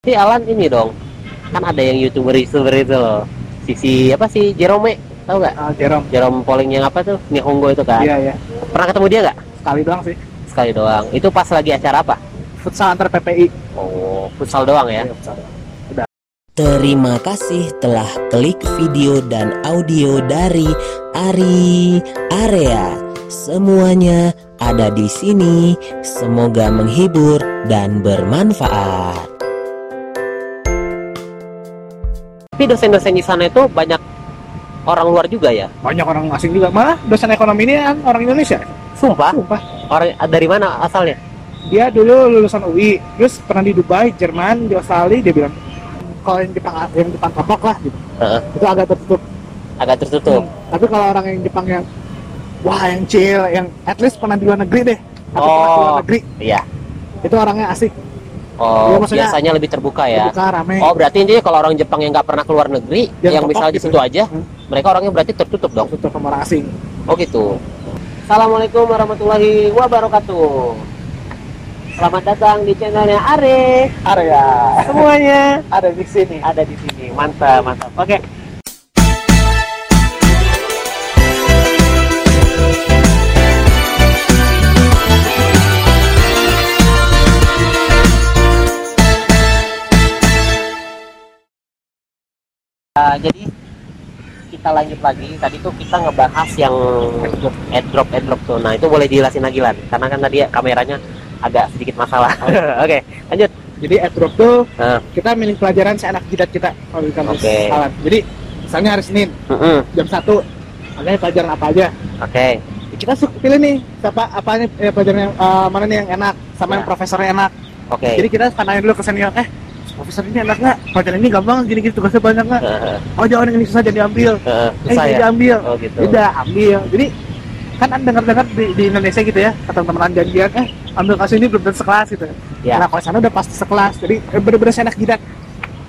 Si Alan ini dong, kan ada yang youtuber youtuber itu loh. Sisi apa sih Jerome? Tahu nggak? Ah, Jerome. Jerome Pauling yang apa tuh? Nihongo itu kan. Iya, iya. Pernah ketemu dia nggak? Sekali doang sih. Sekali doang. Itu pas lagi acara apa? Futsal antar PPI. Oh, futsal doang ya. Iya, futsal. Terima kasih telah klik video dan audio dari Ari Area. Semuanya ada di sini. Semoga menghibur dan bermanfaat. Tapi dosen-dosen di sana itu banyak orang luar juga ya. Banyak orang asing juga. Malah dosen ekonomi ini kan orang Indonesia. Sumpah. Sumpah. Orang dari mana asalnya? Dia dulu lulusan UI, terus pernah di Dubai, Jerman, di Australia, dia bilang kalau yang Jepang yang Jepang kapok lah gitu. Heeh. Itu agak tertutup. Agak tertutup. Hmm. Tapi kalau orang yang Jepang yang wah yang chill, yang at least pernah di luar negeri deh. Atau pernah di luar Oh, negeri, iya. itu orangnya asik, Oh, maksudnya biasanya lebih terbuka ya. buka rame. Oh, berarti intinya kalau orang Jepang yang nggak pernah keluar negeri, Yang yang misalnya di gitu. situ aja, Hmm. mereka orangnya berarti tertutup dong. Tertutup sama orang asing. Oh gitu. Assalamualaikum warahmatullahi wabarakatuh. Selamat datang di channelnya Are. Area Semuanya ada di sini. ada di sini. Mantap, mantap. Oke. Uh, jadi kita lanjut lagi. Tadi tuh kita ngebahas yang airdrop airdrop tuh. Nah itu boleh dijelasin lagi lan, karena kan tadi kameranya agak sedikit masalah. Oke, lanjut. Jadi airdrop tuh Nah. kita milih pelajaran seenak jidat kita kalau di kampus Oke. Alan. Jadi misalnya hari Senin Mm-mm. jam 1 ada pelajaran apa aja. Oke. Kita suka pilih nih siapa apanya eh, pelajaran yang eh, mana nih yang enak sama Ya. yang profesornya enak. Oke. Jadi kita nanya dulu ke senior, eh profesor ini enak nggak? Pelajaran ini gampang, gini-gini tugasnya banyak nggak? Oh jangan yang ini susah jadi ambil. heeh. Eh ya? ambil. Oh gitu. Udah ambil. Jadi kan anda dengar-dengar di, di Indonesia gitu ya, kata teman janjian, eh ambil kasus ini belum sekelas gitu. Ya. Nah kalau sana udah pasti sekelas, jadi eh, bener-bener enak jidat.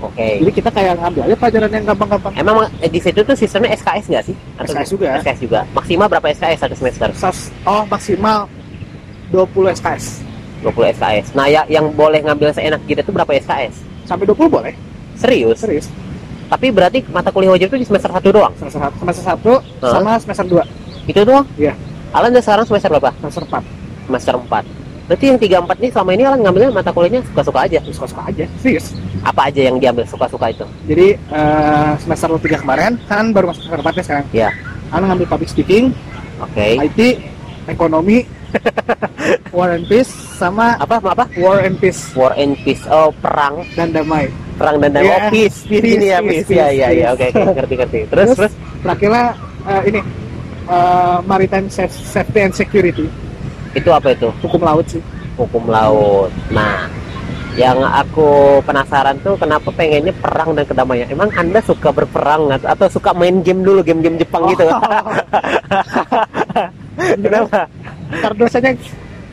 Oke. Jadi kita kayak ngambil aja pelajaran yang gampang-gampang. Emang eh, di situ tuh sistemnya SKS nggak sih? SKS juga. SKS juga. Maksimal berapa SKS satu semester? Oh maksimal 20 SKS 20 SKS. Nah, ya, yang boleh ngambil seenak kita itu berapa SKS? Sampai 20 boleh Serius? serius Tapi berarti mata kuliah wajib itu di semester 1 doang? semester satu semester satu Hah? sama semester 2 Itu doang? Iya. Alan udah sekarang semester berapa? semester 4 Semester 4. Berarti yang 3 4 ini selama ini Alan ngambilnya mata kuliahnya suka-suka aja. suka-suka aja serius Apa aja yang diambil suka-suka itu? jadi eh, semester 3 kemarin kan baru masuk semester 4 nya sekarang Iya. Ana ngambil public speaking Oke. IT ekonomi war and peace sama Apa apa? war and peace War and Peace. Oh, perang, dan damai perang dan damai. Iya. Oh, peace. Peace Peace, ini ya, peace, peace. Iya, peace, iya, iya. peace. Oke, oke. Ngerti, ngerti. Terus, terus? terakhirnya eh, ini eh, maritime Saf- safety and security Itu apa itu? hukum laut sih hukum laut. Nah, yang aku penasaran tuh kenapa pengennya perang dan kedamaian. Emang Anda suka berperang atau, atau suka main game dulu game-game Jepang gitu? kenapa? Karena dosanya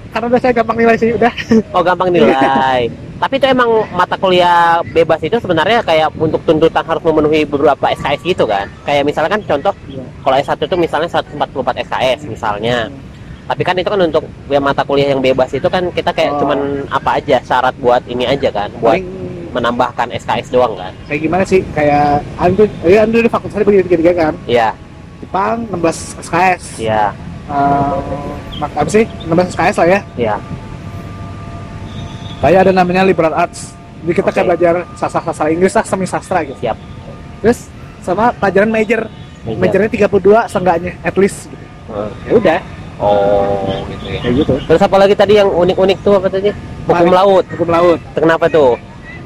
karena dosanya gampang nilai sih udah Oh, gampang nilai. Tapi itu emang mata kuliah bebas itu sebenarnya kayak untuk tuntutan harus memenuhi beberapa SKS gitu kan. Kayak misalnya kan contoh Iya. kalau S1 itu misalnya 144 SKS misalnya. Tapi kan itu kan untuk ya mata kuliah yang bebas itu kan kita kayak Oh. cuman apa aja syarat buat ini aja kan, buat paling menambahkan SKS doang kan. kayak gimana sih kayak Anu ya Anu di fakultas begini tiga kan Iya, Jepang 16 SKS iya, mak apa sih 16 SKS lah ya iya. kayak ada namanya liberal arts jadi kita kayak Oke. belajar sastra sastra Inggris lah semi sastra gitu Siap. terus sama pelajaran major Major. majornya 32 seenggaknya at least gitu. Ya udah Oh, gitu ya. kayak gitu Terus apa lagi tadi yang unik-unik tuh apa tadi? Hukum laut. hukum laut Kenapa tuh?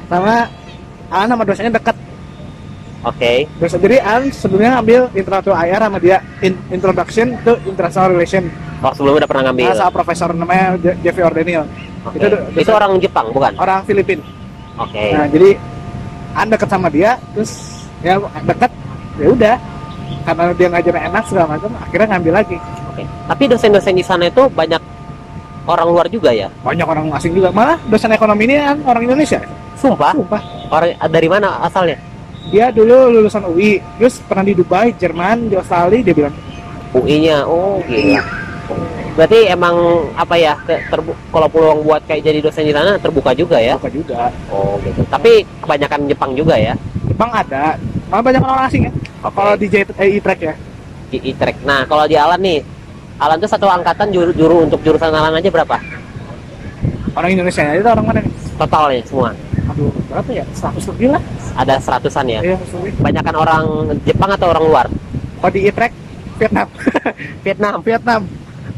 sama An sama dosanya dekat Oke. dosa jadi An sebelumnya ngambil international IR sama dia in- introduction to international relation Oh, sebelumnya udah pernah ngambil. Nah, sama profesor namanya Je- Jeffrey Ordenil Oke. itu Itu, orang Jepang, bukan? orang Filipin Oke. Nah, jadi An deket sama dia, terus ya deket, ya udah. Karena dia ngajarin enak segala macam, akhirnya ngambil lagi. Oke. Tapi dosen-dosen di sana itu banyak orang luar juga ya? Banyak orang asing juga, malah dosen ekonomi ini kan orang Indonesia. Sumpah? Sumpah. Orang dari mana asalnya? Dia dulu lulusan UI, terus pernah di Dubai, Jerman, di Australia, dia bilang, UI-nya. Oh, gila. berarti emang apa ya terbu- kalau peluang buat kayak jadi dosen di sana terbuka juga ya Buka juga. oh gitu tapi kebanyakan Jepang juga ya Jepang ada, malah banyak orang asing ya. Oke. Kalau di J eh, E-Track ya. di e-track nah kalau di Alan nih Alan tuh satu angkatan juru, juru untuk jurusan Alan aja berapa Orang Indonesia itu orang mana nih? totalnya semua Aduh, berapa ya? 100 lebih lah. ada seratusan ya Iya, 100 lebih. kebanyakan orang Jepang atau orang luar Kalau di E-Track Vietnam. Vietnam Vietnam.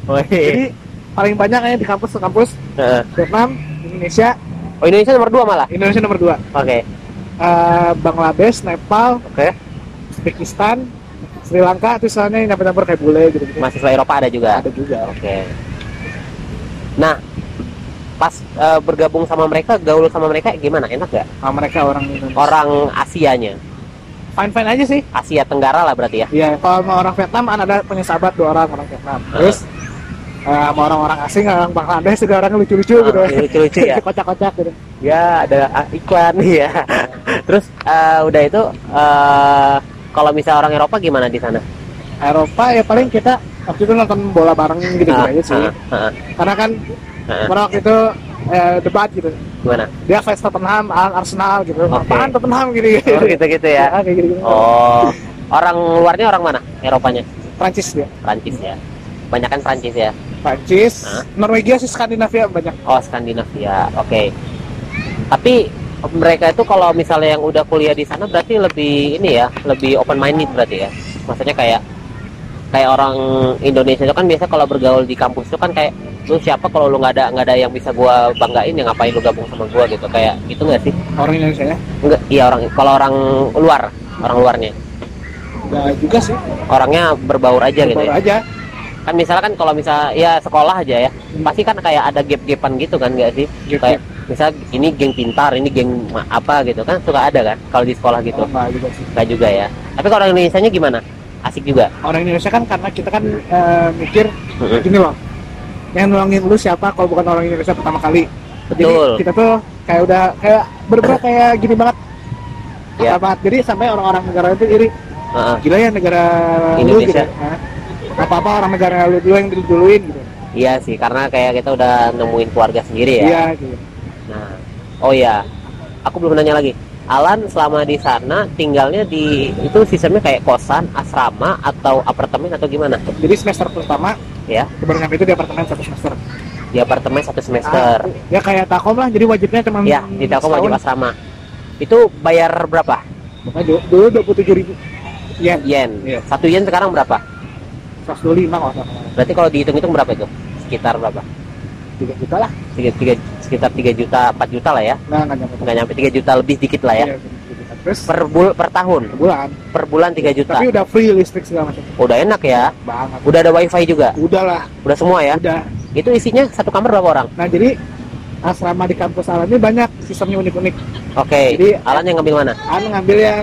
oh, iya. Jadi paling banyak ya di kampus kampus Heeh. Vietnam, Indonesia, oh Indonesia nomor dua malah Indonesia nomor 2. oke Bangladesh, Nepal, oke Uzbekistan, Sri Lanka itu soalnya yang nyampur kayak bule gitu, gitu. mahasiswa Eropa ada juga Ada juga. Oke. Nah, pas eh, bergabung sama mereka, gaul sama mereka gimana? Enak gak? Sama mereka orang Indonesia. Orang Asianya, Fine fine aja sih. Asia Tenggara lah berarti ya. Iya, kalau sama orang Vietnam kan ada punya sahabat dua orang orang Vietnam. Terus eh, sama orang-orang asing, orang Bangladesh juga orang lucu-lucu Ah, gitu. lucu-lucu ya. Kocak-kocak gitu. Ya, ada ah, iklan ya. Terus eh, udah itu eh, kalau misalnya orang Eropa gimana di sana? Eropa ya paling kita waktu itu nonton bola bareng gitu, Ah, aja sih. ah, ah, Karena kan ah. pada waktu itu eh, debat gitu. Gimana? Dia fans Tottenham, Al- Arsenal gitu. Oke. Apaan Tottenham gini gitu. Oh, gitu-gitu ya. kayak gitu. Oh, orang luarnya orang mana? Eropanya? Prancis dia. Prancis ya. Banyakan Prancis ya. Prancis, Hah? Norwegia sih Skandinavia banyak. Oh, Skandinavia. Oke. Tapi mereka itu kalau misalnya yang udah kuliah di sana berarti lebih ini ya, lebih open minded berarti ya. Maksudnya kayak kayak orang Indonesia itu kan biasa kalau bergaul di kampus itu kan kayak lu siapa kalau lu nggak ada nggak ada yang bisa gua banggain ya ngapain lu gabung sama gua gitu kayak gitu nggak sih Orang Indonesia ya. enggak iya orang kalau orang luar orang luarnya Enggak juga sih. orangnya berbaur aja gitu Baru ya aja. kan misalkan kalau misal ya sekolah aja ya pasti kan kayak ada gap-gapan gitu kan nggak sih Gitu. kayak misal ini geng pintar ini geng apa gitu kan suka ada kan kalau di sekolah gitu Oh, enggak juga sih. nggak juga ya tapi kalau Indonesia nya gimana asik juga Orang Indonesia kan karena kita kan eh, mikir gini loh. Yang nolongin lu siapa kalau bukan orang Indonesia pertama kali. betul Jadi kita tuh kayak udah kayak bener kayak gini banget. Ya. Apa banget. Jadi sampai orang-orang negara itu iri. Heeh. Gila ya negara Indonesia. lu gitu. Nah, apa-apa orang negara lu dulu yang diduluin gitu. iya sih karena kayak kita udah nemuin keluarga sendiri ya Iya gitu. nah oh ya aku belum nanya lagi Alan selama di sana tinggalnya di itu sistemnya kayak kosan asrama atau apartemen atau gimana Jadi semester pertama ya baru nyampe itu di apartemen satu semester. di apartemen satu semester Ah, ya kayak takom lah. Jadi wajibnya cuma ya di Telkom wajib asrama itu bayar berapa Makanya dulu dua puluh tujuh ribu. Iya. yen Iya. satu yen sekarang berapa Seratus dua lima kalau nggak salah. berarti kalau dihitung-hitung berapa itu sekitar berapa Tiga juta lah. tiga, tiga, sekitar 3 juta 4 juta lah ya Nah nggak nyampe. nggak nyampe 3 juta lebih dikit lah ya Iya, tiga. Terus per bul per tahun bulan. per bulan 3 juta Tapi udah free listrik segala macam. udah enak ya Banget. udah ada wifi juga Udah lah. udah semua ya Udah. itu isinya satu kamar berapa orang Nah jadi asrama di kampus Alan ini banyak sistemnya unik-unik. oke Jadi- Alan yang ngambil mana Alan ngambil yang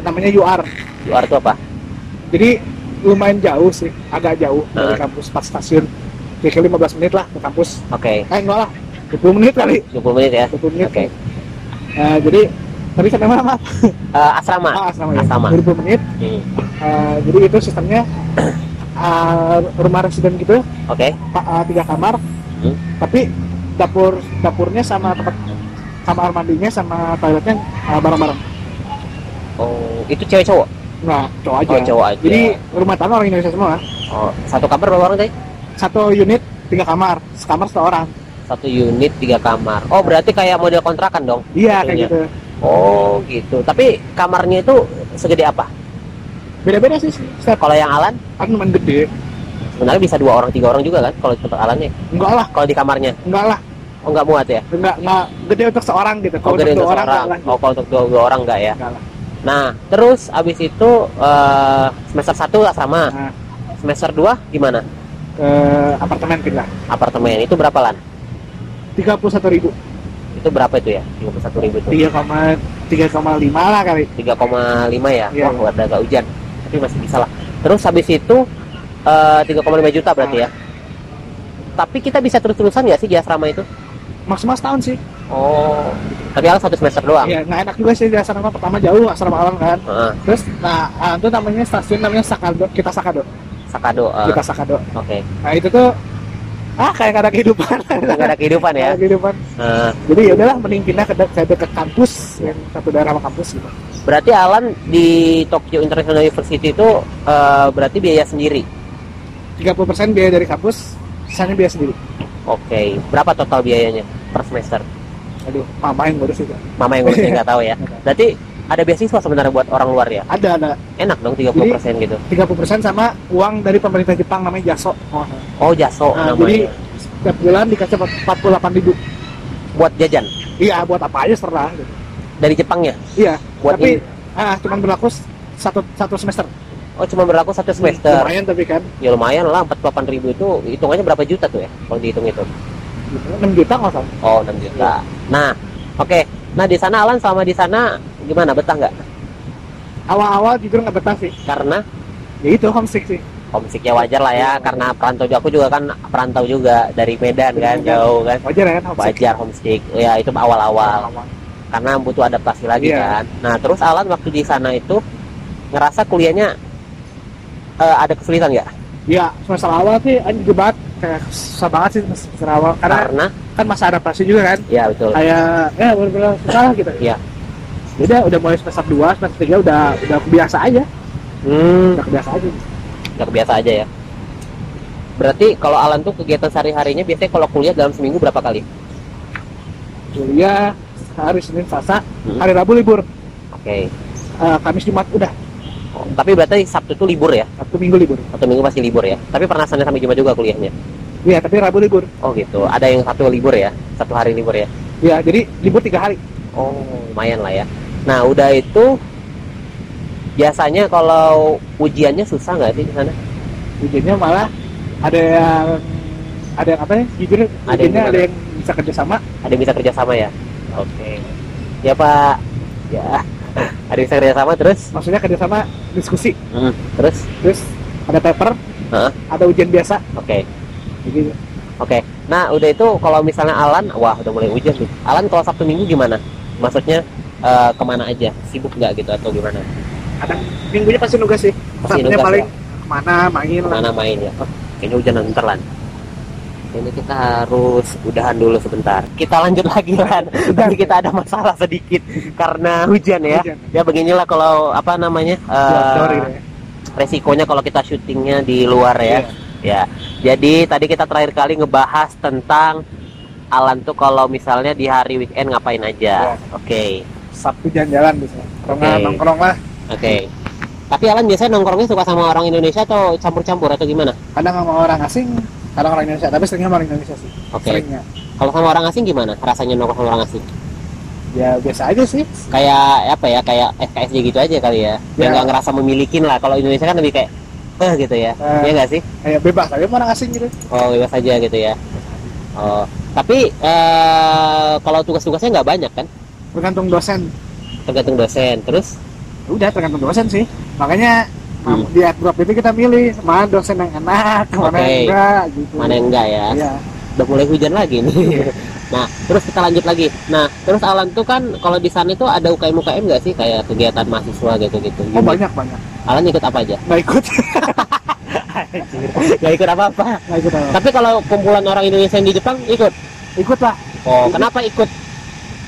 namanya UR. luar itu apa Jadi lumayan jauh sih, agak jauh dari Ah. kampus 4 stasiun. Kira-kira 15 menit lah ke kampus. oke Eh enggak lah, 20 menit kali. 20 menit ya 20 menit. oke Nah, jadi tadi sampai mana maaf? Eh, asrama Ah, asrama ya. Asrama. 20 menit. Hmm, Eh, jadi itu sistemnya eh, rumah residen gitu, oke pa- eh, tiga kamar. Hmm. Tapi dapur dapurnya sama tempat kamar mandinya sama toiletnya eh, bareng-bareng. oh itu cewek cowok Nah, cowok aja. oh cowok aja Jadi rumah tangga orang Indonesia semua. oh, satu kamar berapa orang tadi Satu unit tiga kamar, sekamar satu orang. satu unit tiga kamar. Oh berarti kayak model kontrakan dong? Iya kayak gitu. oh gitu. Tapi kamarnya itu segede apa? Beda-beda sih setiap kalau yang Alan? Kan lumayan gede. sebenarnya bisa dua orang tiga orang juga kan kalau tempat Alannya Enggak lah, kalau di kamarnya? Enggak lah. oh nggak muat ya? Enggak, enggak. Gede untuk seorang gitu. oh Kalau gede untuk untuk orang, enggak lah. oh kalau untuk dua, dua orang nggak ya? Enggak lah. nah terus abis itu eh, semester satu asrama Nah, semester 2 gimana ke apartemen pindah. apartemen itu berapa lan Tiga puluh satu ribu, itu berapa itu ya 31.000 ribu itu tiga koma tiga koma lima lah kali. 3,5 ya Iya. wah udah agak hujan tapi masih bisa lah terus habis itu eh, 3,5 juta berarti ya tapi kita bisa terus-terusan nggak sih di asrama itu Maksimal setahun sih. oh tapi Alan satu semester doang Iya, nggak enak juga sih di asrama pertama jauh asrama alam kan. Heeh. Terus, nah ah, itu namanya stasiun namanya Sakado, kita Sakado. Sakado. ah, kita Sakado Oke. nah itu tuh ah kayak gak ada kehidupan Nggak ada kehidupan ya. Ada kehidupan Ah, jadi ya udahlah mending pindah ke, de- ke dekat kampus yang satu daerah sama kampus gitu berarti Alan di Tokyo International University itu eh, berarti biaya sendiri. 30% biaya dari kampus sisanya biaya sendiri Oke. Berapa total biayanya per semester? aduh mama yang ngurus itu Mama yang ngurusnya nggak tahu ya. Berarti ada beasiswa sebenarnya buat orang luar ya. ada ada Enak dong 30% gitu. 30% sama uang dari pemerintah Jepang namanya Jaso oh, Oh, jaso Nah, jadi namanya. setiap bulan dikasih 48 ribu Buat jajan iya buat apa aja serah gitu. dari Jepangnya. iya Buat tapi ah cuman berlaku satu satu semester Oh, cuma berlaku satu semester. lumayan tapi kan Ya lumayan lah 48 ribu itu hitungannya berapa juta tuh ya kalau dihitung itu. gitu. 6 juta nggak salah Oh 6 juta. Nah, oke. Nah di sana Alan sama di sana gimana? Betah nggak? awal-awal jujur nggak betah sih. Karena? Ya itu homesick sih. Homesick ya wajar lah ya karena perantau juga aku juga kan perantau juga dari Medan kan Medan. jauh kan. wajar ya kan homesick. Wajar homesick. Ya itu awal-awal. Karena butuh adaptasi lagi Iya. kan. Nah terus Alan waktu di sana itu ngerasa kuliahnya eh, ada kesulitan nggak? Ya semester awal sih anjir banget kayak susah banget sih semester awal. Karena karena kan masa adaptasi juga kan? Ya betul. Kayak ya bener-bener susah gitu. Iya. udah udah mulai semester 2 semester 3 udah udah biasa aja. Hmm, udah biasa aja. Udah biasa aja ya. Berarti kalau Alan tuh kegiatan sehari-harinya biasanya kalau kuliah dalam seminggu berapa kali? Kuliah hari Senin Selasa Hmm. hari Rabu libur. Oke. Eh, Kamis Jumat udah. Oh, tapi berarti Sabtu itu libur ya? Sabtu Minggu libur. Satu minggu pasti libur ya? Tapi pernah Senin sampai Jumat juga kuliahnya iya tapi Rabu libur oh gitu ada yang satu libur ya satu hari libur ya ya jadi libur tiga hari Oh, lumayan lah ya. Nah, udah itu biasanya kalau ujiannya susah nggak sih di sana? ujiannya malah ada yang ada yang apa ya jujur Ada yang ujiannya ada yang bisa kerjasama Ada yang bisa kerja sama ya? Oke. Ya Pak. Ya. Ada yang bisa kerja sama terus? maksudnya kerjasama diskusi Hmm, Terus? terus ada paper Hah? ada ujian biasa Oke. jadi Oke. Nah, udah itu kalau misalnya Alan, wah udah mulai ujian nih. Alan kalau Sabtu Minggu gimana? Maksudnya eh, ke mana aja? Sibuk nggak gitu atau gimana? ada minggunya pasti nugas sih Pasti Sabtunya nugas paling ya? ke mana main lah Ke mana main ya? Oh, kayaknya hujan ntar Lan. Ini kita harus udahan dulu sebentar. Kita lanjut lagi Lan. Tadi kita ada masalah sedikit karena hujan ya. Hujan. Ya beginilah kalau apa namanya eh, Outdoor gitu ya. resikonya kalau kita syutingnya di luar ya. Iya. Ya. Jadi tadi kita terakhir kali ngebahas tentang Alan tuh kalau misalnya di hari weekend ngapain aja. Iya. Oke. Sabtu jalan-jalan bisa nongkrong lah, Oke. nongkrong lah Oke. Tapi Alan biasanya nongkrongnya suka sama orang Indonesia atau campur-campur atau gimana? kadang sama orang asing kadang orang Indonesia tapi seringnya sama orang Indonesia sih Oke. seringnya Kalau sama orang asing gimana? Rasanya nongkrong sama orang asing? ya biasa aja sih Kayak apa ya? Kayak FKSJ gitu aja kali ya. Yang Ya. nggak ngerasa memilikin lah. Kalau Indonesia kan lebih kayak eh gitu ya. Eh. Iya nggak sih? kayak bebas tapi orang asing gitu Oh bebas aja gitu ya. Oh. Tapi eh kalau tugas-tugasnya nggak banyak kan? tergantung dosen Tergantung dosen. Terus udah tergantung dosen sih makanya Hmm. di drop itu kita milih mana dosen yang enak mana Oke. yang enggak gitu mana yang enggak ya? Iya. Udah mulai hujan lagi nih. Nah, terus kita lanjut lagi. Nah, terus Alan tuh kan kalau di sana itu ada UKM UKM nggak sih kayak kegiatan mahasiswa gitu-gitu? oh banyak banyak Alan ikut apa aja? nggak ikut Gak ikut apa-apa. nggak ikut apa Tapi kalau kumpulan orang Indonesia yang di Jepang ikut. ikut lah Oh, Ikut. kenapa ikut?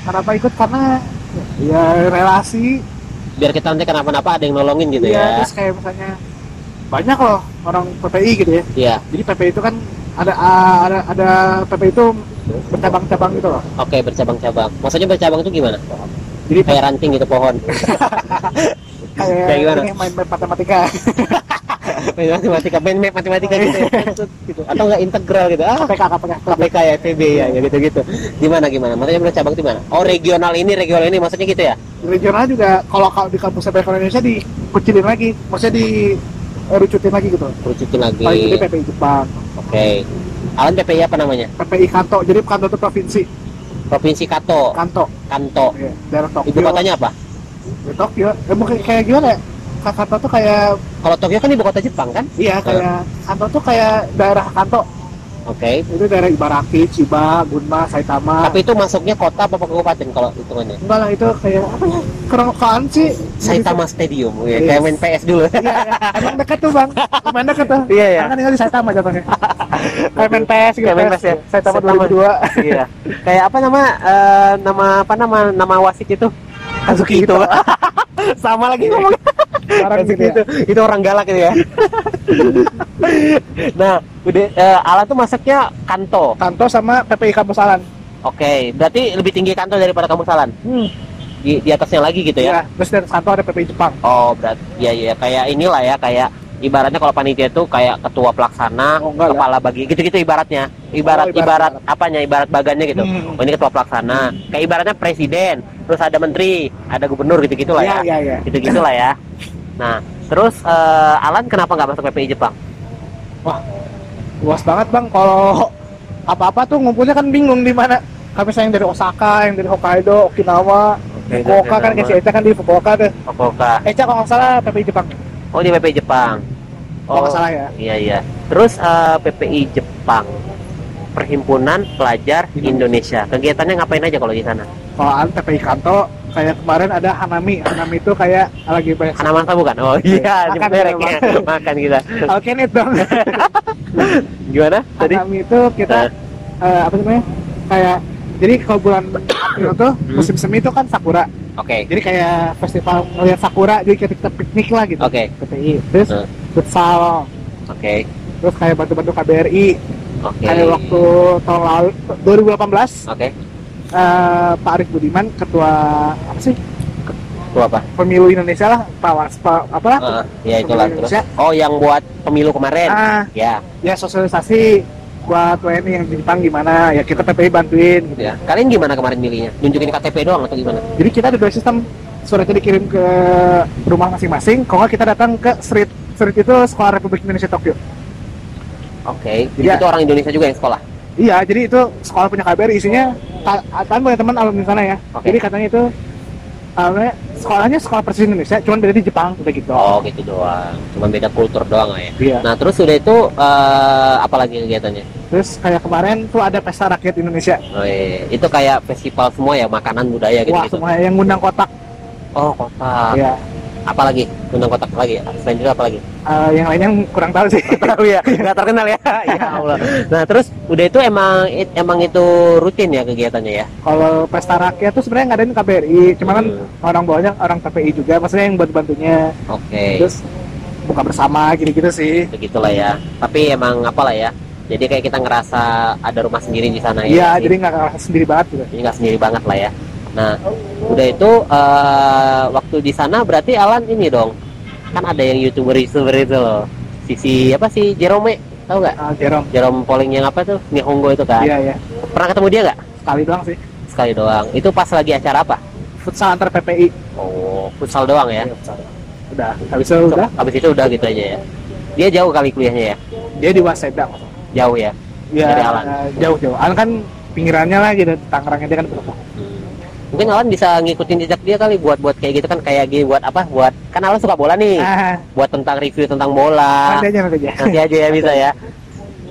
kenapa ikut karena ya relasi Biar kita nanti kenapa-napa ada yang nolongin gitu Iya, ya. terus kayak misalnya banyak loh orang PPI gitu ya Iya. jadi PPI itu kan ada ada ada PPI itu bercabang-cabang gitu loh Oke, bercabang-cabang. Maksudnya bercabang itu gimana? jadi Kayak ranting gitu pohon. kayak kayak gimana? main main matematika main matematika, main map matematika gitu. ya. gitu. Atau enggak integral gitu. Ah, KPK KPK KPK ya, PB ya, ya gitu-gitu. Gimana gimana? Maksudnya bercabang itu gimana? Oh, regional ini, regional ini maksudnya gitu ya? regional juga kalau kalau di kampus PPI Indonesia dikucilin lagi maksudnya di eh, rucutin lagi gitu Kerucutin lagi. paling gede PPI Jepang Oke. Alan PPI apa namanya? PPI Kanto jadi Kanto itu provinsi Provinsi Kato, Kanto Kanto. ya, daerah Tokyo Ibu kotanya apa? Di Tokyo ya mungkin kayak gimana ya Ka- Kanto tuh kayak Kalau Tokyo kan ibu kota Jepang kan? iya kayak Kanto tuh kayak daerah Kanto Oke. itu daerah Ibaraki, Chiba, Gunma, Saitama Tapi itu masuknya kota apa kabupaten kalau hitungannya? enggak lah itu kayak apa ya apaan sih Saitama Stadium, ya, Yes. kayak main PS dulu. Iya, iya. emang dekat tuh bang emang dekat tuh Iya, iya. Karena kan tinggal di Saitama jatuhnya kayak main PS gitu Kayak main PS ya. Saitama Saitama. 2002 iya. Kayak apa nama eh, nama apa nama nama wasit itu? Kazuki itu. Sama lagi ngomong. Gitu ya. itu. Itu orang galak itu ya. nah, udah eh, Alan tuh masuknya kanto. Kanto sama PPI Kampus Alan Oke, berarti lebih tinggi kanto daripada kamu salan. hmm. Di, di atasnya lagi gitu ya. ya terus dari kanto ada PPI Jepang Oh, berarti ya ya kayak inilah ya kayak ibaratnya kalau panitia itu kayak ketua pelaksana, Oh, enggak lah. kepala bagi gitu-gitu ibaratnya. Ibarat Oh, ibarat, ibarat, apanya? Ibarat bagannya gitu. Hmm. Oh, ini ketua pelaksana. Kayak ibaratnya presiden, terus ada menteri, ada gubernur gitu-gitu lah ya. Iya, iya, iya. Gitu-gitu lah ya. Nah, terus eh, Alan kenapa nggak masuk PPI Jepang? luas banget bang kalau apa-apa tuh ngumpulnya kan bingung di mana kami sayang dari Osaka yang dari Hokkaido Okinawa Fukuoka kan kayak si Eca kan di Fukuoka tuh Fukuoka. Eca kalau nggak salah PPI Jepang Oh, di PPI Jepang. kalau nggak salah ya Iya iya. Terus eh, PPI Jepang, Perhimpunan Pelajar Indonesia. Kegiatannya ngapain aja kalau di sana? kalau PPI Kanto kayak kemarin ada Hanami Hanami itu kayak lagi banyak Hanamasa bukan? Oh iya, Makan nyebut mereknya. Makan kita. Alkenit dong Gimana tadi? Hanami itu kita eh, apa namanya kayak jadi kalau bulan April tuh musim semi itu kan sakura Oke. jadi kayak festival ngeliat sakura jadi kayak kita piknik lah gitu Oke. PPI terus Hmm. futsal Oke. terus kayak bantu-bantu KBRI Oke. kayak waktu tahun lalu 2018 Oke. eh, Pak Arif Budiman ketua apa sih Itu apa? pemilu Indonesia lah Pak Was- Pak apa Heeh, ya itulah terus. Oh, yang buat pemilu kemarin. ah Ya, ya sosialisasi buat WNI yang di Jepang gimana ya kita PPI bantuin gitu ya. Kalian gimana kemarin milihnya? Nunjukin KTP doang atau gimana? jadi kita ada dua sistem suratnya dikirim ke rumah masing-masing kalau nggak kita datang ke street street itu sekolah Republik Indonesia Tokyo Oke. Jadi Ya. itu orang Indonesia juga yang sekolah. iya jadi itu sekolah punya KBRI isinya ka- kan punya teman alumni sana ya Oke. jadi katanya itu alumni sekolahnya sekolah persis Indonesia cuman beda di Jepang udah gitu Oh, gitu doang. Cuma beda kultur doang lah ya. iya Nah, terus udah itu eh, apa lagi kegiatannya? terus kayak kemarin tuh ada pesta rakyat Indonesia Oh, iya. Itu kayak festival semua ya, makanan budaya wah gitu-gitu. semua yang ngundang kotak Oh, kotak. ya Apa lagi? Undang kotak lagi ya? Selain itu apa lagi? Eh, yang lainnya kurang tahu sih Tahu ya, nggak terkenal ya. ya Allah. Nah, terus udah itu emang it- emang itu rutin ya kegiatannya ya? kalau pesta rakyat tuh sebenarnya ngadain KBRI cuma kan Hmm. orang bawahnya orang PPI juga maksudnya yang bantu bantunya Oke. terus buka bersama gitu-gitu sih Begitulah ya. Tapi emang apalah ya. Jadi kayak kita ngerasa ada rumah sendiri di sana iya ya. jadi nggak ngerasa sendiri banget gitu Jadi nggak sendiri banget lah ya. Nah, udah itu eh, waktu di sana berarti Alan ini dong. Kan ada yang youtuber youtuber itu loh. Sisi apa sih Jerome? Tahu nggak? Ah, Jerome Jerome Polling yang apa tuh? Nihongo itu kan? iya iya Pernah ketemu dia nggak? sekali doang sih Sekali doang. Itu pas lagi acara apa? futsal antar PPI Oh, futsal doang ya. Iya, futsal. udah habis itu udah Habis itu udah gitu aja ya. Dia jauh kali kuliahnya ya. dia di Waseda Jauh ya. ya Dari Alan. jauh jauh Alan kan pinggirannya lah gitu Tangerangnya dia kan berapa Hmm. Mungkin Alan bisa ngikutin jejak dia kali buat buat kayak gitu kan kayak gini buat apa? Buat kan Alan suka bola nih. ah Buat tentang review tentang bola. nanti aja nanti aja Nanti aja ya bisa ya.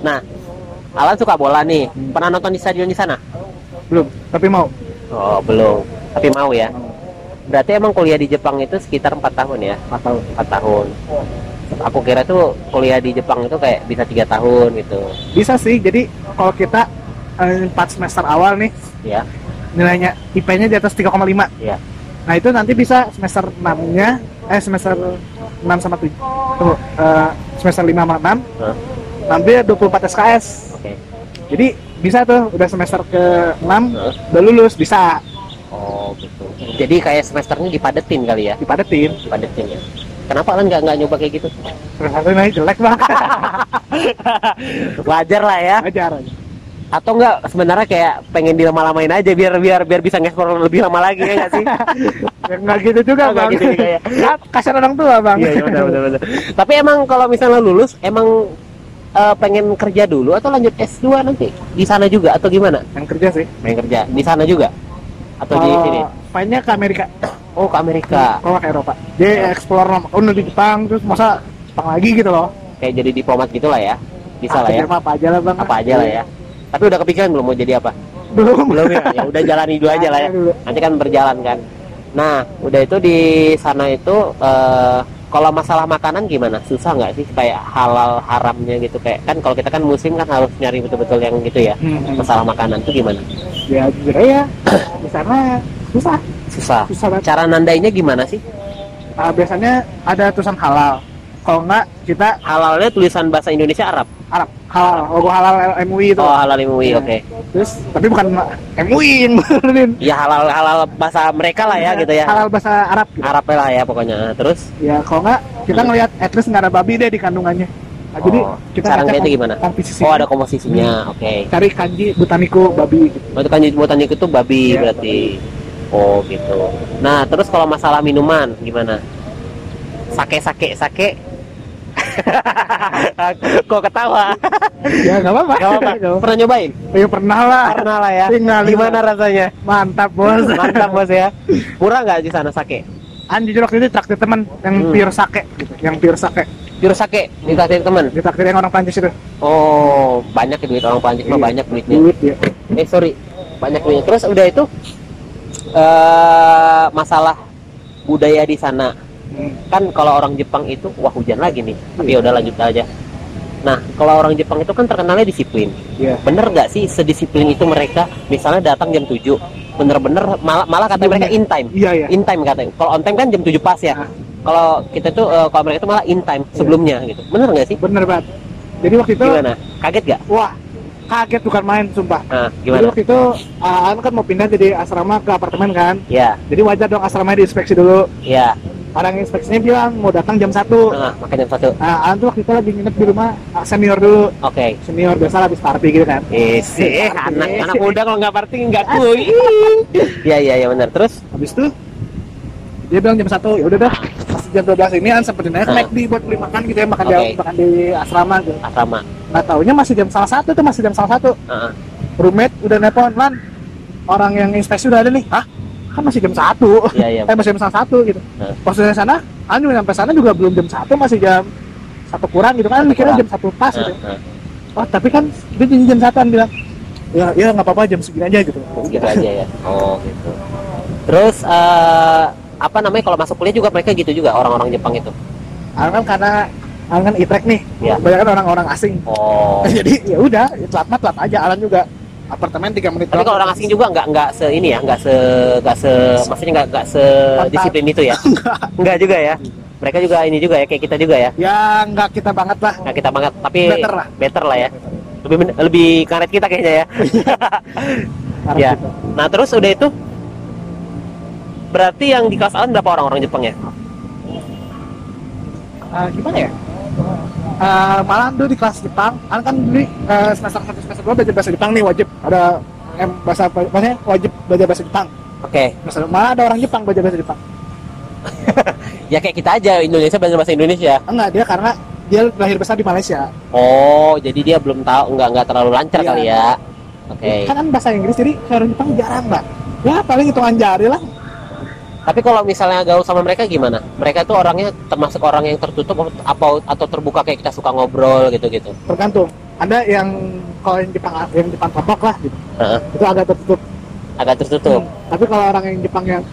Nah, Alan suka bola nih. Pernah nonton di stadion di sana? belum tapi mau Oh, belum. Tapi mau ya. Berarti emang kuliah di Jepang itu sekitar 4 tahun ya? nggak tahu 4 tahun. Aku kira tuh kuliah di Jepang itu kayak bisa tiga tahun gitu. bisa sih jadi kalau kita eh, empat semester awal nih Ya, nilainya IP-nya di atas 3,5 ya. nah itu nanti bisa semester 6 nya eh semester 6 sama 7 tunggu eh, semester 5 sama 6 Hah? nanti 24 SKS Oke. jadi bisa tuh udah semester ke 6 Hah? udah lulus bisa Oh, gitu. Jadi kayak semesternya dipadetin kali ya? dipadetin Dipadetin ya. Kenapa Alan nggak nggak nyoba kayak gitu? ini jelek banget Wajar lah ya. ajar aja Atau nggak sebenarnya kayak pengen dilama-lamain aja biar biar biar bisa ngeksplor lebih lama lagi ya nggak sih? ya, nggak gitu juga Oh, bang gitu juga ya. Ya, kasihan orang tua bang Iya, iya benar benar benar. Tapi emang kalau misalnya lulus emang eh, pengen kerja dulu atau lanjut S2 nanti di sana juga atau gimana? yang kerja sih Pengen kerja di sana juga atau di sini? mainnya ke Amerika Oh ke Amerika. kalau ke Eropa dia explore oh di Jepang terus masa Jepang lagi gitu loh Kayak jadi diplomat gitulah ya. bisa lah ya apa aja lah bang apa aja lah ya tapi udah kepikiran belum mau jadi apa? Belum. Belum ya? Ya udah jalani dulu aja lah ya. Nanti kan berjalan kan. Nah udah itu di sana itu eh, kalau masalah makanan gimana? Susah nggak sih kayak halal haramnya gitu? Kayak kan kalau kita kan muslim kan harus nyari betul-betul yang gitu ya. Hmm, masalah makanan tuh gimana? Ya jujur aja di sana susah. Susah. Susah banget. Cara nandainya gimana sih? Ah, biasanya ada tulisan halal. Kalau enggak kita halalnya tulisan bahasa Indonesia Arab Arab halal logo halal MUI itu oh halal MUI Iya. oke terus tapi bukan MUI yang benerin ya halal halal bahasa mereka lah ya gitu ya halal bahasa Arab gitu. Arab lah ya pokoknya terus ya kalau enggak kita Hmm. ngelihat at least nggak ada babi deh di kandungannya Nah, jadi Oh, kita ngeliatnya kom- gimana? komposisi oh ada komposisinya oke cari kanji botaniku babi gitu. Berarti kan buatan itu babi Iya, berarti. Oh gitu. Nah terus kalau masalah minuman gimana? Sake sake sake. Kok ketawa? ya nggak apa-apa Gak apa-apa. Apa-apa. Pernah nyobain? ya pernah lah Pernah lah ya. Tinggal di Gimana rasanya? mantap bos Mantap bos ya. Murah nggak di sana sake? An jujur waktu itu traktir teman yang Hmm. pure sake gitu yang pure sake Juru sake dikasih teman. di traktir yang orang Prancis itu Oh banyak ya duit orang Prancis mah Iya. banyak duitnya. duit ya Eh sorry banyak duitnya. Terus udah itu eh masalah budaya di sana. Kan kalau orang Jepang itu wah hujan lagi nih. Tapi ya udah lanjut aja. Nah kalau orang Jepang itu kan terkenalnya disiplin. Iya. bener nggak sih sedisiplin itu mereka? Misalnya datang jam 7 bener-bener malah malah katanya mereka in time. Iya iya. In time katanya. Kalau on time kan jam 7 pas ya. Ah. kalau kita tuh eh, kalau mereka itu malah in time sebelumnya gitu. Bener nggak sih? Bener banget jadi waktu itu gimana? Kaget gak wah kaget bukan main sumpah. Nah jadi gimana? waktu itu uh, An kan mau pindah dari asrama ke apartemen kan? Ya jadi wajar dong asramanya diinspeksi dulu. Ya orang inspeksinya bilang mau datang jam 1 nah, makanya jam satu nah An tuh waktu itu lagi nginep di rumah uh, senior dulu oke senior biasa habis party gitu kan Isi, Party. anak anak muda kalau nggak party nggak kuy. Iya iya iya benar. Terus habis itu dia bilang jam 1 ya udah dah pas jam 12 ini An sempetin aja ke Ah. McD buat beli makan gitu ya makan di Oke. makan di asrama gitu asrama. nggak taunya masih jam salah satu tuh masih jam salah satu Heeh. roommate udah nelpon lan orang yang inspeksi udah ada nih hah kan masih jam satu Iya iya. eh masih jam satu gitu pas udah sana an juga sampai sana juga belum jam satu masih jam satu kurang gitu kan mikirnya jam satu pas gitu oh tapi kan dia janji jam satuan bilang ya ya nggak apa-apa jam segini aja gitu Gitu aja ya. Oh gitu. Terus eh, apa namanya kalau masuk kuliah juga mereka gitu juga orang-orang Jepang itu. An kan karena An kan itrek nih Iya. banyak kan orang-orang asing Oh. jadi ya udah telat mah telat aja Alan juga apartemen tiga menit Tapi kalau orang asing juga nggak nggak se ini ya, nggak se nggak se maksudnya nggak nggak se disiplin itu ya. Nggak juga ya. Mereka juga ini juga ya kayak kita juga ya. ya nggak kita banget lah Nggak kita banget tapi Better lah. better lah ya. Lebih lebih karet kita kayaknya ya. Ya. Nah terus udah itu berarti yang di kelas Alan berapa orang orang Jepang ya? Ah, gimana ya Ah, malah tuh di kelas Jepang An kan dulu eh, semester satu semester dua belajar bahasa Jepang nih wajib ada em bahasa maksudnya wajib belajar bahasa Jepang Oke, Semester- malah ada orang Jepang belajar bahasa Jepang ya kayak kita aja Indonesia belajar bahasa Indonesia. enggak dia karena dia lahir besar di Malaysia Oh, jadi dia belum tahu nggak nggak terlalu lancar Iya. kali ya? Oke. kan kan bahasa Inggris jadi orang Jepang jarang mbak ya paling hitungan jari lah Tapi kalau misalnya gaul sama mereka gimana? Mereka tuh orangnya termasuk orang yang tertutup atau atau terbuka kayak kita suka ngobrol gitu-gitu. tergantung ada yang kalau yang Jepang yang Jepang topok lah gitu Heeh. itu agak tertutup Agak tertutup. Hmm. tapi kalau orang yang Jepang yang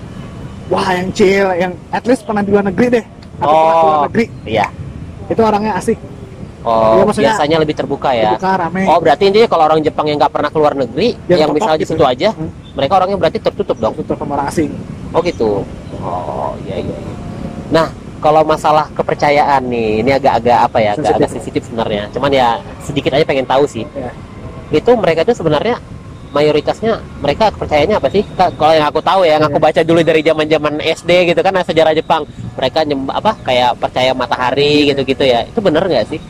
wah yang chill yang at least pernah di luar negeri deh atau pernah ke luar Oh. negeri Iya. itu orangnya asik Oh, maksudnya biasanya lebih terbuka ya. buka rame Oh, berarti intinya kalau orang Jepang yang nggak pernah keluar negeri, Yang yang misalnya di gitu. situ aja, Hmm. mereka orangnya berarti tertutup dong. tertutup sama orang asing Oh gitu. Oh iya iya. iya. Nah kalau masalah kepercayaan nih, ini agak-agak apa ya, agak-agak Sensitif. sensitif sebenarnya. Cuman ya sedikit aja pengen tahu sih. Ya. Itu mereka itu sebenarnya mayoritasnya mereka percayanya apa sih? Ka- Kalau yang aku tahu ya, yang aku Iya. baca dulu dari zaman-zaman SD gitu kan sejarah Jepang, mereka nyembah apa kayak percaya matahari Iya. gitu-gitu ya. Itu bener nggak sih?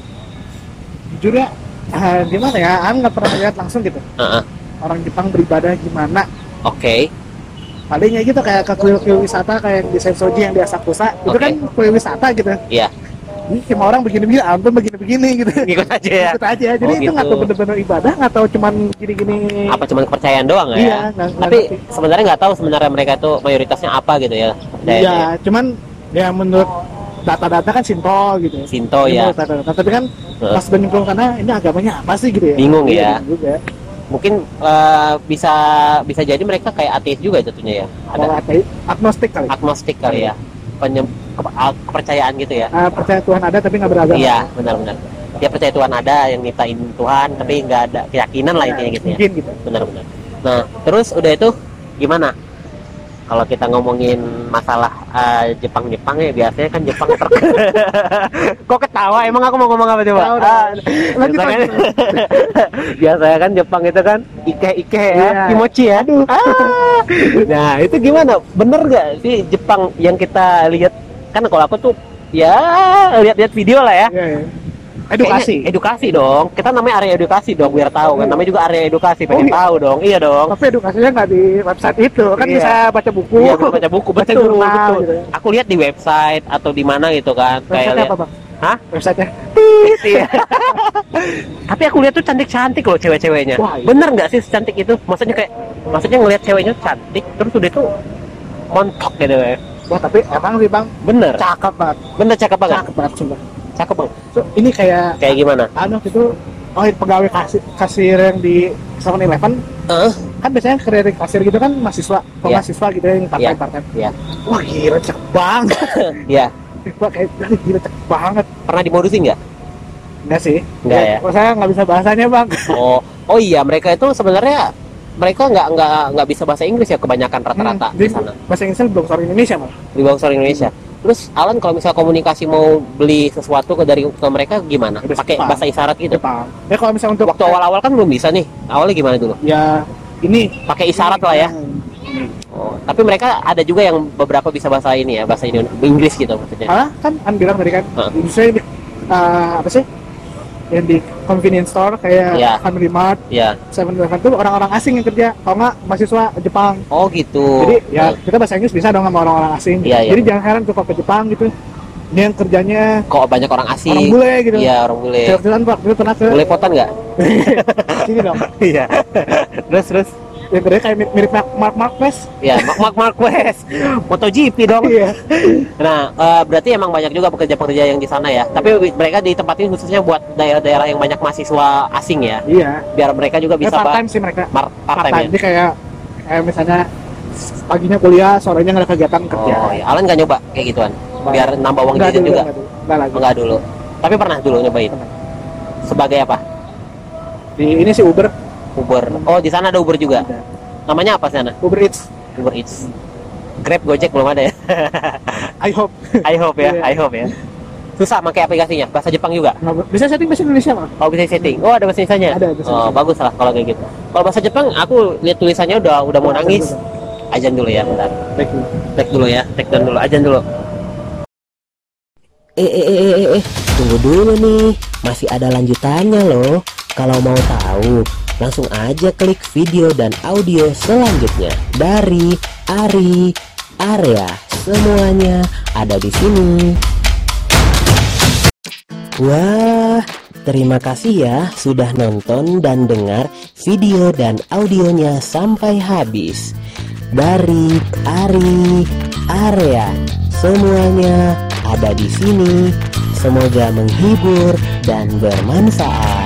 jujur ya eh, gimana ya An nggak pernah lihat langsung gitu Heeh. orang Jepang beribadah gimana Oke. Palingnya gitu kayak ke kuil-kuil wisata kayak yang di Sensoji yang di Asakusa itu Oke. kan kuil wisata gitu Iya. ini cuma orang begini-begini ampun begini-begini gitu Ngikut aja ya. ikut aja jadi Oh, itu nggak gitu. tahu bener-bener ibadah nggak tahu cuman gini-gini Apa cuman kepercayaan doang ya? iya nggak Tapi ngerti. sebenarnya nggak tahu sebenarnya mereka tuh mayoritasnya apa gitu ya. iya cuman ya menurut data-data kan Sinto gitu ya. Sinto ya data-data tapi kan Heeh. pas nyemplung sana ini agamanya apa sih gitu ya Bingung Iya, ya. bingung juga mungkin eh, bisa bisa jadi mereka kayak ateis juga jatuhnya ya? Ada ateis. Agnostik kali? Agnostik kali ya? Penyem, ke- a- kepercayaan gitu ya? Ah, percaya Tuhan ada tapi nggak beragama. Iya benar-benar. Dia percaya Tuhan ada yang nyiptain Tuhan tapi nggak ada keyakinan lah intinya gitu ya? Mungkin gitu. Benar-benar. Nah terus udah itu gimana kalau kita ngomongin masalah eh, Jepang-Jepang ya biasanya kan Jepang ter... kok ketawa emang aku mau ngomong apa coba. Ah, biasanya, lanjut. biasanya kan Jepang itu kan ike-ike ya Iya. kimochi ya Ah. nah itu gimana bener nggak sih Jepang yang kita lihat kan kalau aku tuh ya lihat-lihat video lah ya Iya, iya. Edukasi Kayaknya edukasi dong kita namanya area edukasi dong biar tahu kan namanya juga area edukasi Oh, pengen iya. tahu dong iya dong tapi edukasinya nggak di website itu kan Iya. bisa baca buku Iya, bisa baca buku baca betul, jurnal betul. gitu. Aku lihat di website atau di mana gitu kan. website lihat- apa bang Hah? website-nya Iya. Tapi aku lihat tuh cantik-cantik loh cewek-ceweknya. Wah, iya. Bener nggak sih cantik itu? Maksudnya kayak, maksudnya ngelihat ceweknya cantik, terus udah tuh montok gitu ya. wah tapi emang sih bang Bener, cakep banget bener cakep banget. cakep banget sumpah Cakep bang. So, ini kayak Kayak gimana? anu itu oh pegawai kasir, kasir yang di 7-Eleven Eh, kan biasanya kerja kasir gitu kan mahasiswa kalau Iya. mahasiswa gitu yang part time Iya. part time Iya. wah gila cakep banget ya. wah kayak "Aduh, gila cakep banget Pernah dimodusin nggak? enggak sih Enggak ya? Kalau saya nggak bisa bahasanya bang Oh, oh iya mereka itu sebenarnya mereka nggak nggak nggak bisa bahasa Inggris ya kebanyakan rata-rata Hmm, di jadi sana. bahasa Inggrisnya belum sorry Indonesia malah di bawah seluruh Indonesia. Terus Alan kalau misal komunikasi mau beli sesuatu ke dari ke mereka gimana? Pakai bahasa isyarat gitu. Jepang ya kalau misalnya untuk Waktu awal-awal kan belum bisa nih. Awalnya gimana dulu? ya ini Pakai isyarat lah ya. Oh, tapi mereka ada juga yang beberapa bisa bahasa ini ya, bahasa Indonesia, Inggris gitu maksudnya. Malah kan kan bilang tadi kan saya di eh, apa sih yang di convenience store kayak Iya. Family Mart, Ya. Seven Eleven tuh orang-orang asing yang kerja, kalau nggak mahasiswa Jepang. Oh gitu. Jadi ya Hmm. kita bahasa Inggris bisa dong sama orang-orang asing. Iya, iya. Jadi jangan heran tuh kalau ke Jepang gitu. Ini yang kerjanya kok banyak orang asing. orang bule gitu. Iya, orang bule. Jalan-jalan Pak, dulu pernah ke Bule potan nggak? sini dong. Iya. terus terus Yang kerja kayak mirip, mirip Mark Mark Marquez. ya Mark Mark Marquez. MotoGP dong. Iya. Nah, eh, berarti emang banyak juga pekerja-pekerja yang di sana ya. Tapi mereka ditempatin khususnya buat daerah-daerah yang banyak mahasiswa asing ya, Iya. biar mereka juga Ya, bisa part ba- time sih mereka. part Part time time. ya. Jadi kayak kayak misalnya paginya kuliah, sorenya nggak ada kegiatan kerja. Oh, ya. Alan nggak nyoba kayak gituan, biar nambah uang jajan juga. nggak dulu. Nggak lagi. Enggak dulu. Tapi pernah dulu nyobain. Pernah. Sebagai apa? Di ini sih Uber. Uber. Oh, di sana ada Uber juga. Ada. Namanya apa sana? Uber Eats. Uber Eats. Grab, Gojek belum ada ya. I hope. I hope ya, Iya. I hope ya. Susah pakai aplikasinya, bahasa Jepang juga. Bisa setting bahasa Indonesia mah. Oh bisa setting. Oh ada bahasa Indonesia. Ada bahasa Oh bagus lah kalau kayak gitu. Kalau bahasa Jepang aku lihat tulisannya udah udah mau nangis. Ajan dulu ya, bentar. Baik dulu. Take dulu ya, take down dulu, ajan dulu. Eh, eh, eh, eh, eh, tunggu dulu nih, masih ada lanjutannya loh. Kalau mau tahu, langsung aja klik video dan audio selanjutnya dari Ari Area. Semuanya ada di sini. Wah, terima kasih ya sudah nonton dan dengar video dan audionya sampai habis. Dari Ari Area, semuanya ada di sini. Semoga menghibur dan bermanfaat.